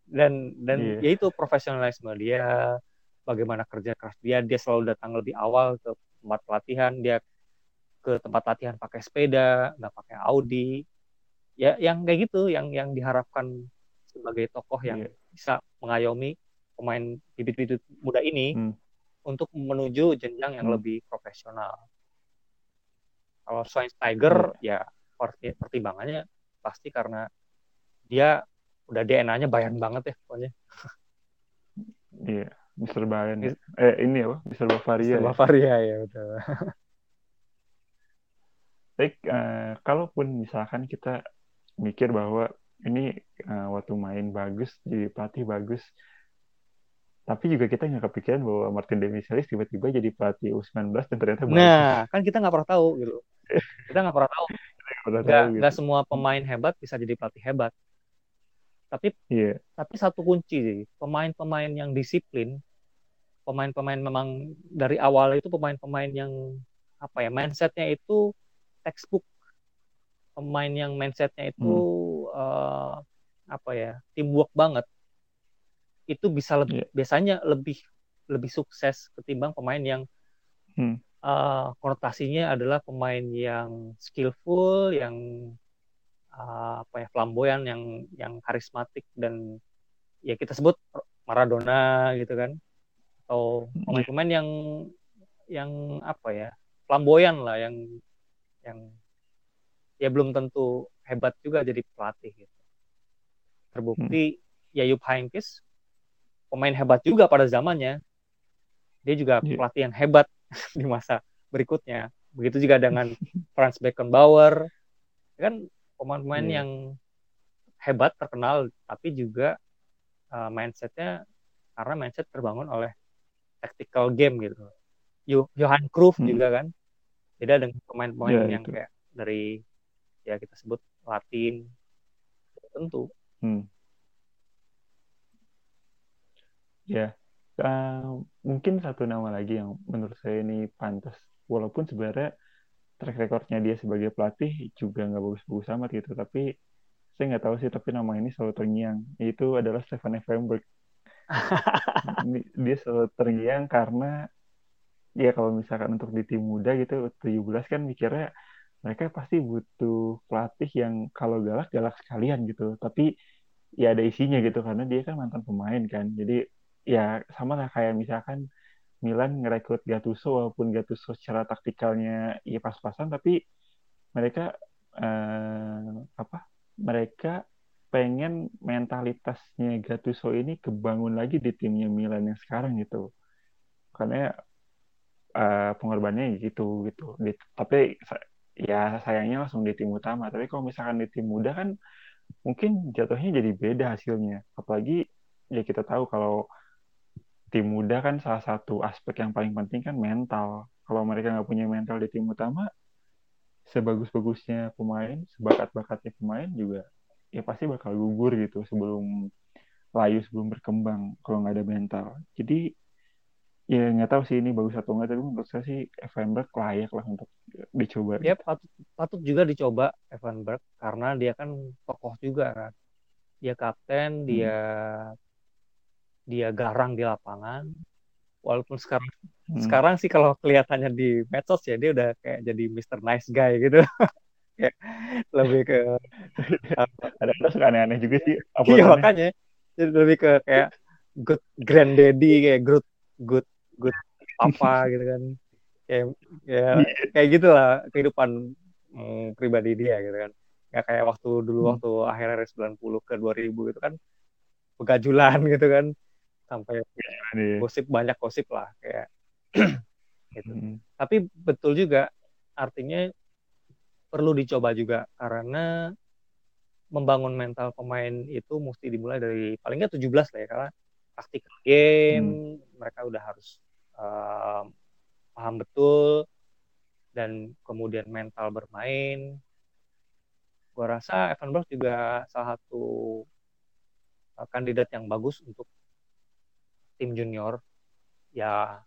Dan dan yeah. ya itu profesionalisme dia, bagaimana kerja keras dia dia selalu datang lebih awal ke tempat pelatihan dia ke tempat latihan pakai sepeda nggak pakai Audi ya yang kayak gitu yang yang diharapkan sebagai tokoh yang yeah. bisa mengayomi pemain bibit-bibit muda ini hmm. untuk menuju jenjang yang hmm. lebih profesional kalau Schweinsteiger yeah. ya pertimbangannya pasti karena dia udah DNA-nya bayan banget ya pokoknya iya yeah Mister Bayern. Ya. Eh ini apa? Mister Bavaria. Mister Bavaria ya, ya betul. Baik, uh, kalaupun misalkan kita mikir bahwa ini uh, waktu main bagus, jadi pelatih bagus, tapi juga kita nggak kepikiran bahwa Martin Demichelis tiba-tiba jadi pelatih U19 dan ternyata bagus. Nah, kan kita nggak pernah tahu gitu. Kita nggak pernah tahu. Nggak gitu. semua pemain hebat bisa jadi pelatih hebat. Tapi yeah. tapi satu kunci sih, pemain-pemain yang disiplin, pemain-pemain memang dari awal itu pemain-pemain yang apa ya mindsetnya itu textbook pemain yang mindsetnya itu hmm. uh, apa ya teamwork banget itu bisa lebih yeah. biasanya lebih lebih sukses ketimbang pemain yang hmm. uh, konotasinya adalah pemain yang skillful yang uh, apa ya flamboyan yang yang karismatik dan ya kita sebut Maradona gitu kan atau iya. pemain-pemain yang yang apa ya flamboyan lah yang yang ya belum tentu hebat juga jadi pelatih gitu terbukti hmm. ya Yup Heynckes pemain hebat juga pada zamannya dia juga yeah. pelatih yang hebat di masa berikutnya begitu juga dengan Franz Beckenbauer kan pemain-pemain yeah. yang hebat terkenal tapi juga uh, mindsetnya karena mindset terbangun oleh tactical game gitu Johan Cruyff hmm. juga kan beda dengan pemain-pemain yeah, yang itu. kayak dari ya kita sebut Latin tentu hmm. Ya uh, mungkin satu nama lagi yang menurut saya ini pantas. Walaupun sebenarnya track recordnya dia sebagai pelatih juga nggak bagus-bagus amat gitu tapi saya nggak tahu sih tapi nama ini selalu terngiang. Itu adalah Stefan Effenberg dia selalu terngiang karena ya kalau misalkan untuk di tim muda gitu 17 kan mikirnya mereka pasti butuh pelatih yang kalau galak galak sekalian gitu. Tapi ya ada isinya gitu karena dia kan mantan pemain kan. Jadi ya sama lah kayak misalkan Milan ngerekrut Gattuso walaupun Gattuso secara taktikalnya ya pas-pasan tapi mereka eh, apa mereka pengen mentalitasnya Gattuso ini kebangun lagi di timnya Milan yang sekarang gitu. Karena uh, pengorbanannya gitu gitu. Tapi ya sayangnya langsung di tim utama. Tapi kalau misalkan di tim muda kan mungkin jatuhnya jadi beda hasilnya. Apalagi ya kita tahu kalau tim muda kan salah satu aspek yang paling penting kan mental. Kalau mereka nggak punya mental di tim utama sebagus-bagusnya pemain sebakat-bakatnya pemain juga ya pasti bakal gugur gitu sebelum layu sebelum berkembang kalau nggak ada mental. Jadi ya nggak tahu sih ini bagus atau enggak tapi menurut saya sih Evanberg layak lah untuk dicoba. Ya patut patut juga dicoba Evanberg karena dia kan tokoh juga kan. Dia kapten hmm. dia dia garang di lapangan. Walaupun sekarang hmm. sekarang sih kalau kelihatannya di medsos ya dia udah kayak jadi Mr. Nice Guy gitu. Ya, lebih ke ada suka aneh-aneh juga sih iya makanya. Jadi lebih ke kayak good granddaddy kayak good good good apa gitu kan. Kayak ya kayak gitulah kehidupan hmm, pribadi dia gitu kan. Nggak kayak waktu dulu hmm. waktu akhir akhir 90 ke 2000 gitu kan pegajulan gitu kan sampai ya, gosip banyak gosip lah kayak gitu. Hmm. Tapi betul juga artinya perlu dicoba juga karena membangun mental pemain itu mesti dimulai dari paling nggak 17 lah ya karena taktikal game hmm. mereka udah harus uh, paham betul dan kemudian mental bermain. Gua rasa Evan Burke juga salah satu uh, kandidat yang bagus untuk tim junior ya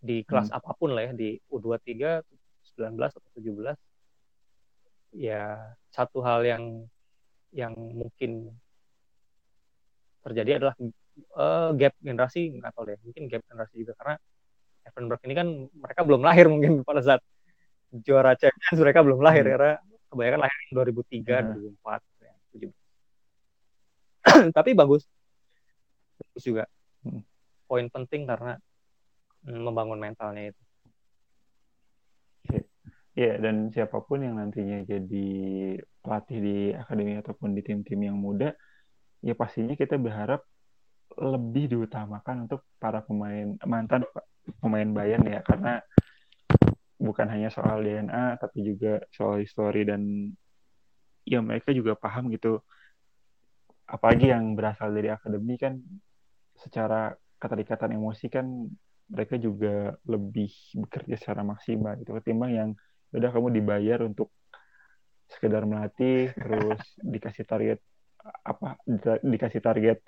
di kelas hmm. apa pun lah ya di U23, 19 atau 17 ya satu hal yang yang mungkin terjadi adalah uh, gap generasi nggak tahu deh mungkin gap generasi juga karena Evanberg ini kan mereka belum lahir mungkin pada saat juara Champions mereka belum lahir hmm. karena kebanyakan lahir 2003 hmm. 2004 ya, tapi bagus bagus juga hmm. Poin penting karena mm, membangun mentalnya itu. Iya, dan siapa pun yang nantinya jadi pelatih di akademi ataupun di tim-tim yang muda, ya pastinya kita berharap lebih diutamakan untuk para pemain mantan pemain Bayern ya karena bukan hanya soal DNA tapi juga soal histori dan ya mereka juga paham gitu. Apalagi yang berasal dari akademi kan secara keterikatan emosi kan mereka juga lebih bekerja secara maksimal gitu ketimbang yang udah kamu dibayar untuk sekedar melatih terus dikasih target apa dikasih target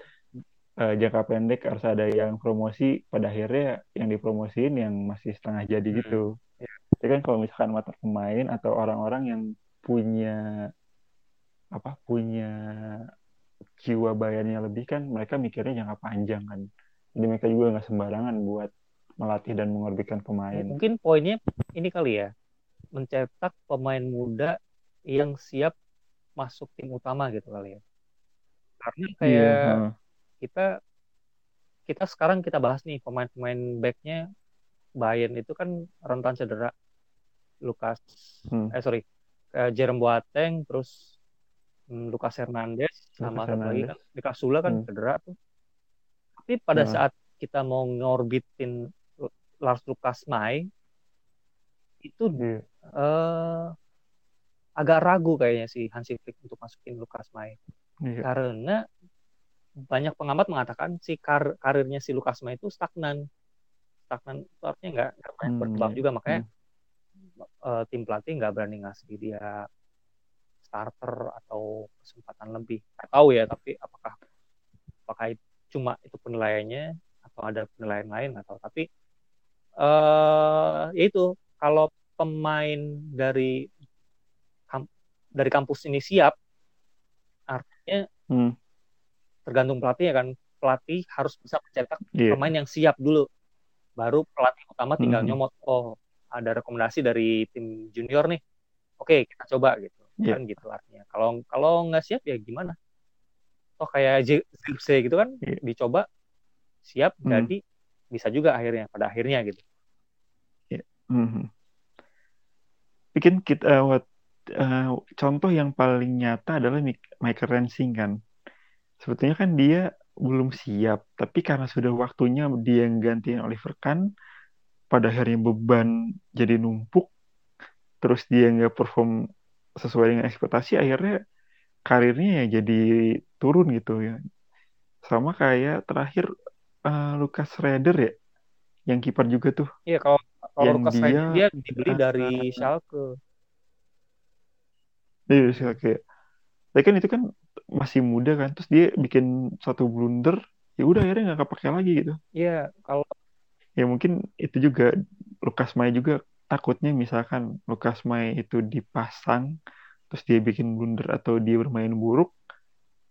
uh, jangka pendek harus ada yang promosi pada akhirnya yang dipromosiin yang masih setengah jadi hmm. gitu ya. Jadi kan kalau misalkan mata pemain atau orang-orang yang punya apa punya jiwa bayarnya lebih kan mereka mikirnya jangka panjang kan jadi mereka juga nggak sembarangan buat melatih dan mengorbankan pemain mungkin poinnya ini kali ya mencetak pemain muda yang siap masuk tim utama gitu kali ya karena iya, kayak yeah kita kita sekarang kita bahas nih pemain-pemain backnya Bayern itu kan rentan cedera Lukas hmm. eh sorry uh, Jerome Boateng terus hmm, Lucas Hernandez sama satu lagi Hernandez. kan Lucas Sula kan Hmm. cedera tuh. Tapi pada Nah. saat kita mau ngorbitin Lars Lucas Mai itu Iya. eh, agak ragu kayaknya si Hansi Flick untuk masukin Lucas Mai Iya. karena banyak pengamat mengatakan si kar- karirnya si Lucas Mai itu stagnan stagnan itu artinya nggak nggak banyak Hmm, berkembang iya. juga makanya eh, tim pelatih nggak berani ngasih dia starter atau kesempatan lebih nggak tahu ya tapi apakah apakah itu cuma itu penilaiannya atau ada penilaian lain atau tapi eh ya itu kalau pemain dari dari kampus ini siap artinya Hmm. tergantung pelatih ya kan pelatih harus bisa mencetak Iya. pemain yang siap dulu baru pelatih utama tinggal Mhm. nyomot oh ada rekomendasi dari tim junior nih oke kita coba gitu Iya. kan gitu artinya kalau kalau nggak siap ya gimana toh kayak Zirkzee gitu kan Iya. dicoba siap Hmm. jadi bisa juga akhirnya pada akhirnya gitu Mhm. Bikin kita eh, what- eh, contoh yang paling nyata adalah Rensing kan. Sebetulnya kan dia belum siap, tapi karena sudah waktunya dia yang gantiin Oliver Kahn, pada akhirnya beban jadi numpuk, terus dia nggak perform sesuai dengan ekspektasi, akhirnya karirnya ya jadi turun gitu ya. Sama kayak terakhir eh, Lucas Schroeder ya, yang kiper juga tuh. iya kalau kalau Yang Lucas dia, dia dibeli dari Schalke Iya, sih, kayak tapi kan itu kan masih muda kan, terus dia bikin satu blunder, ya udah akhirnya nggak kepake lagi gitu. iya kalau Ya mungkin itu juga Lukas Mai juga takutnya misalkan Lukas Mai itu dipasang, terus dia bikin blunder atau dia bermain buruk,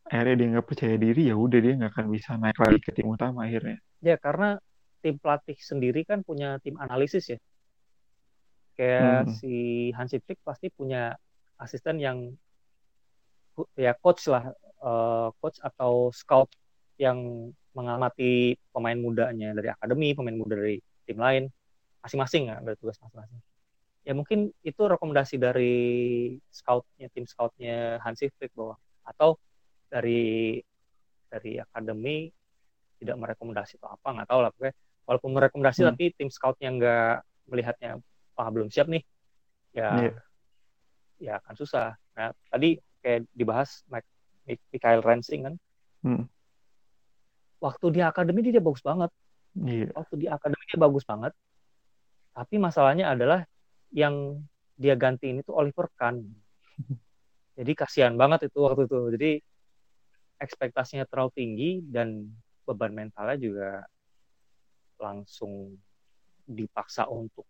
akhirnya dia nggak percaya diri, ya udah dia nggak akan bisa naik lagi ke tim utama akhirnya. ya karena tim pelatih sendiri kan punya tim analisis ya kayak Hmm. si Hansi Flick pasti punya asisten yang ya coach lah eh, coach atau scout yang mengamati pemain mudanya dari akademi pemain muda dari tim lain masing-masing ya ada tugas masing-masing ya mungkin itu rekomendasi dari scoutnya tim scoutnya Hansi Flick bahwa atau dari dari akademi tidak merekomendasi atau apa nggak tahu lah pokoknya walaupun merekomendasi Hmm. tapi tim scoutnya nggak melihatnya ah belum siap nih ya Iya. ya akan susah. Nah, tadi kayak dibahas Mike, Mikael Rensing kan, Hmm. waktu di akademi dia bagus banget. Iya. Waktu di akademi dia bagus banget. Tapi masalahnya adalah yang dia gantiin itu Oliver Kahn. Jadi kasihan banget itu waktu itu. Jadi ekspektasinya terlalu tinggi dan beban mentalnya juga langsung dipaksa untuk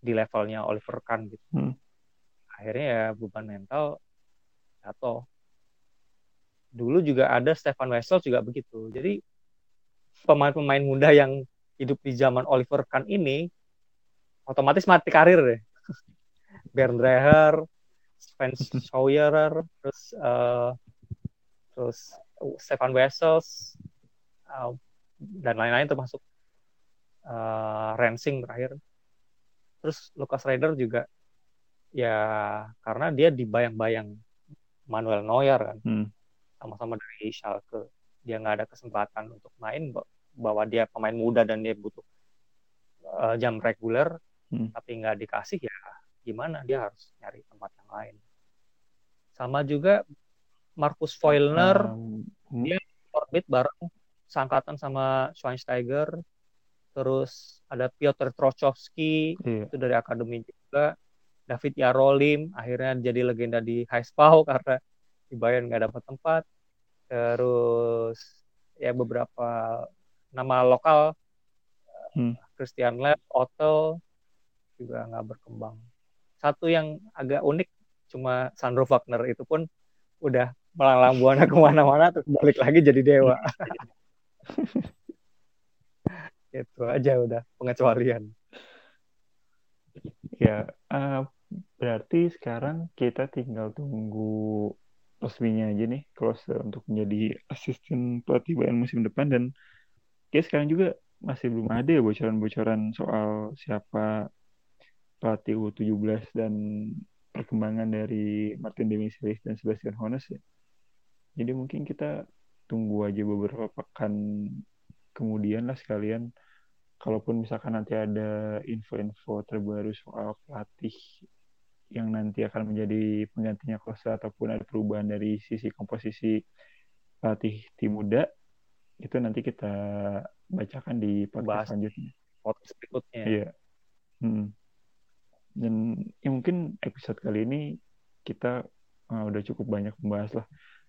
di levelnya Oliver Kahn gitu. Hmm. Akhirnya ya beban mental jatuh. Dulu juga ada Stefan Wessel juga begitu. Jadi pemain-pemain muda yang hidup di zaman Oliver Kahn ini otomatis mati karir deh. Bernd Dreher, Sven Schauerer, terus eh, terus Stefan Wessels eh, dan lain-lain termasuk eh, Rensing terakhir. Terus Lucas Rader juga ya karena dia dibayang-bayang Manuel Neuer kan Hmm. sama-sama dari Schalke dia nggak ada kesempatan untuk main ba- bahwa dia pemain muda dan dia butuh eh, jam reguler Hmm. tapi nggak dikasih ya gimana dia harus nyari tempat yang lain sama juga Markus Foylner Um, dia orbit bareng sangkatan sama Schweinsteiger. Terus ada Piotr Trochowski iya. itu dari akademi juga. David Yarolim akhirnya jadi legenda di Highspau karena di Bayern nggak dapat tempat. Terus ya beberapa nama lokal Hmm. Christian Lab, Otto juga nggak berkembang. Satu yang agak unik cuma Sandro Wagner itu pun udah melalang buana ke mana-mana terus balik lagi jadi dewa. Itu aja udah pengecualian. Ya, eh, berarti sekarang kita tinggal tunggu resminya aja nih close untuk menjadi asisten pelatih Bayern musim depan. Dan kayak sekarang juga masih belum ada ya bocoran-bocoran soal siapa pelatih U17 dan perkembangan dari Martin Demichelis dan Sebastian Hones ya. Jadi mungkin kita tunggu aja beberapa pekan kemudian lah sekalian kalaupun misalkan nanti ada info-info terbaru soal pelatih yang nanti akan menjadi penggantinya Klose ataupun ada perubahan dari sisi komposisi pelatih tim muda itu nanti kita bacakan di podcast selanjutnya. Podcast berikutnya. Iya. Hmm. Dan ya mungkin episode kali ini kita uh, udah cukup banyak membahas lah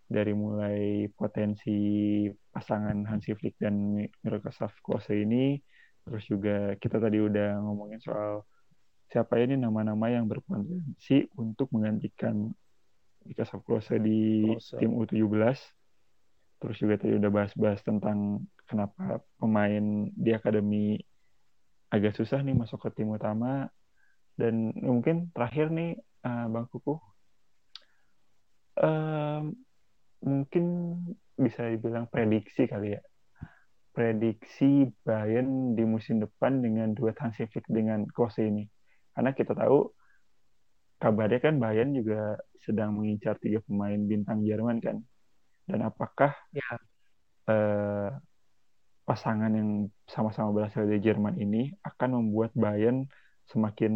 dari mulai potensi pasangan Hansi Flick dan Miroslav Klose ini. Terus juga kita tadi udah ngomongin soal siapa ini nama-nama yang berpotensi untuk menggantikan Miroslav Klose di Klose. tim U17 terus juga tadi udah bahas-bahas tentang kenapa pemain di akademi agak susah nih masuk ke tim utama. Dan mungkin terakhir nih uh, Bang Kuku um, mungkin bisa dibilang prediksi kali ya. Prediksi Bayern di musim depan dengan duet Hansi Flick dengan Klose ini. Karena kita tahu kabarnya kan Bayern juga sedang mengincar tiga pemain bintang Jerman kan. Dan apakah ya. eh, pasangan yang sama-sama berasal dari Jerman ini akan membuat Bayern semakin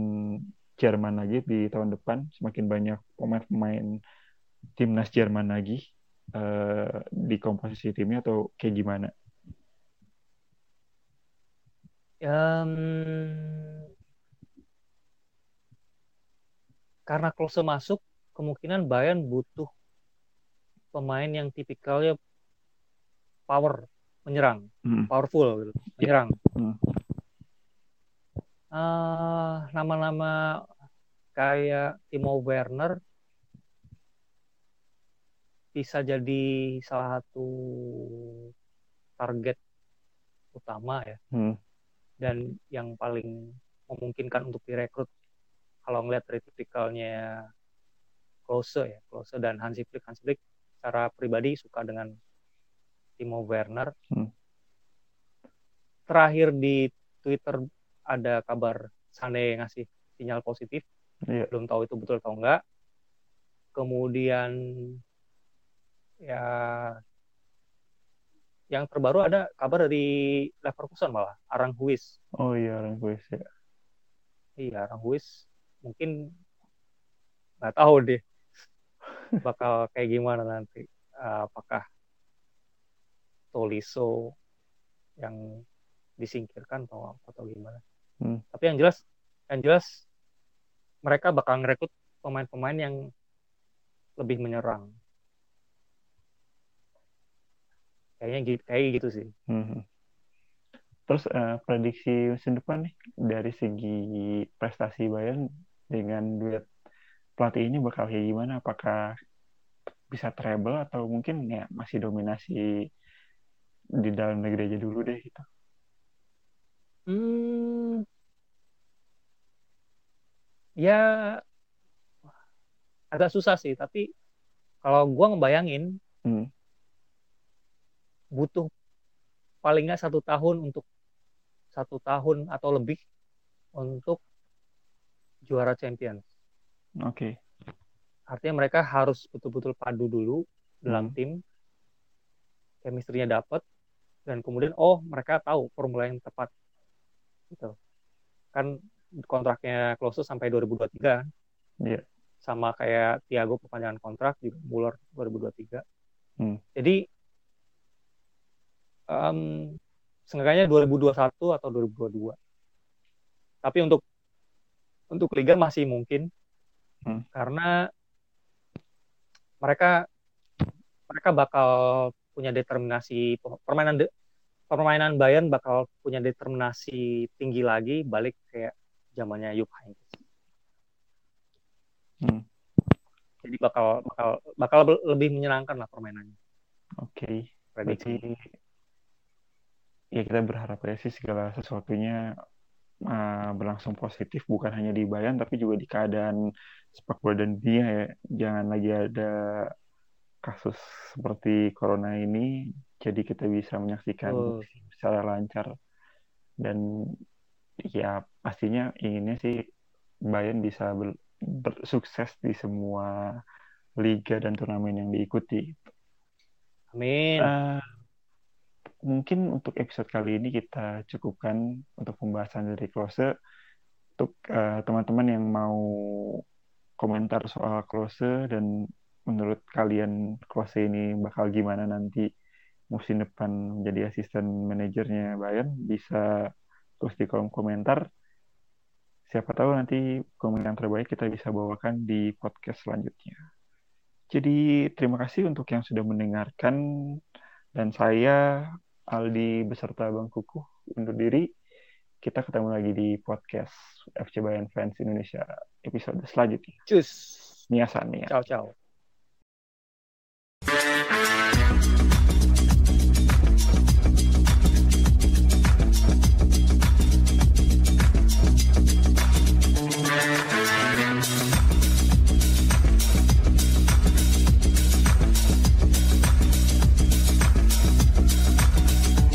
Jerman lagi di tahun depan, semakin banyak pemain-pemain timnas Jerman lagi uh, di komposisi timnya atau kayak gimana? Um, karena Klose masuk, kemungkinan Bayern butuh pemain yang tipikalnya power menyerang, hmm. powerful gitu, menyerang. Hmm. Uh, nama-nama kayak Timo Werner bisa jadi salah satu target utama ya hmm. dan yang paling memungkinkan untuk direkrut kalau ngeliat dari tipikalnya Klose ya Klose dan Hansi Flick Hansi Flick secara pribadi suka dengan Timo Werner hmm. terakhir di Twitter ada kabar Sane ngasih sinyal positif yeah. belum tahu itu betul atau enggak kemudian ya yang terbaru ada kabar dari Leverkusen malah Aranguiz. Oh iya Aranguiz ya. Iya Aranguiz mungkin nggak tahu deh bakal kayak gimana nanti. apakah Toliso yang disingkirkan atau atau gimana? Hmm. Tapi yang jelas yang jelas mereka bakal ngerekrut pemain-pemain yang lebih menyerang kayaknya gitu kayak gitu sih. Hmm. terus uh, prediksi musim depan nih dari segi prestasi Bayern dengan duet pelatih ini bakal kayak gimana? Apakah bisa treble atau mungkin ya masih dominasi di dalam negeri aja dulu deh gitu? Hmm. Ya agak susah sih tapi kalau gue ngebayangin hmm butuh paling nggak satu tahun untuk satu tahun atau lebih untuk juara Champions. Oke. Okay. Artinya mereka harus betul-betul padu dulu dalam hmm. tim, chemistry-nya dapat, dan kemudian oh mereka tahu formula yang tepat. Gitu. Kan kontraknya Klose sampai 2023. Iya. Yeah. Sama kayak Thiago perpanjangan kontrak juga Muller 2023. Hmm. Jadi um, seenggaknya 2021 atau 2022. Tapi untuk untuk liga masih mungkin hmm. karena mereka mereka bakal punya determinasi permainan de, permainan Bayern bakal punya determinasi tinggi lagi balik kayak zamannya Jupp Heynckes. Hmm. Jadi bakal bakal bakal lebih menyenangkan lah permainannya. Oke. Okay. Prediksi ya kita berharap ya sih segala sesuatunya uh, berlangsung positif bukan hanya di Bayern tapi juga di keadaan sepak bola dan dunia ya jangan lagi ada kasus seperti corona ini jadi kita bisa menyaksikan oh. secara lancar dan ya pastinya inginnya sih Bayern bisa sukses di semua liga dan turnamen yang diikuti. Amin. Uh, mungkin untuk episode kali ini kita cukupkan untuk pembahasan dari Close. Untuk uh, teman-teman yang mau komentar soal Close dan menurut kalian Close ini bakal gimana nanti musim depan menjadi asisten manajernya Bayern bisa terus di kolom komentar. Siapa tahu nanti komentar terbaik kita bisa bawakan di podcast selanjutnya. Jadi terima kasih untuk yang sudah mendengarkan dan saya Aldi beserta Bang Kuku undur diri. Kita ketemu lagi di podcast FC Bayern Fans Indonesia episode selanjutnya. Cus. Niasan nih. Ciao ciao.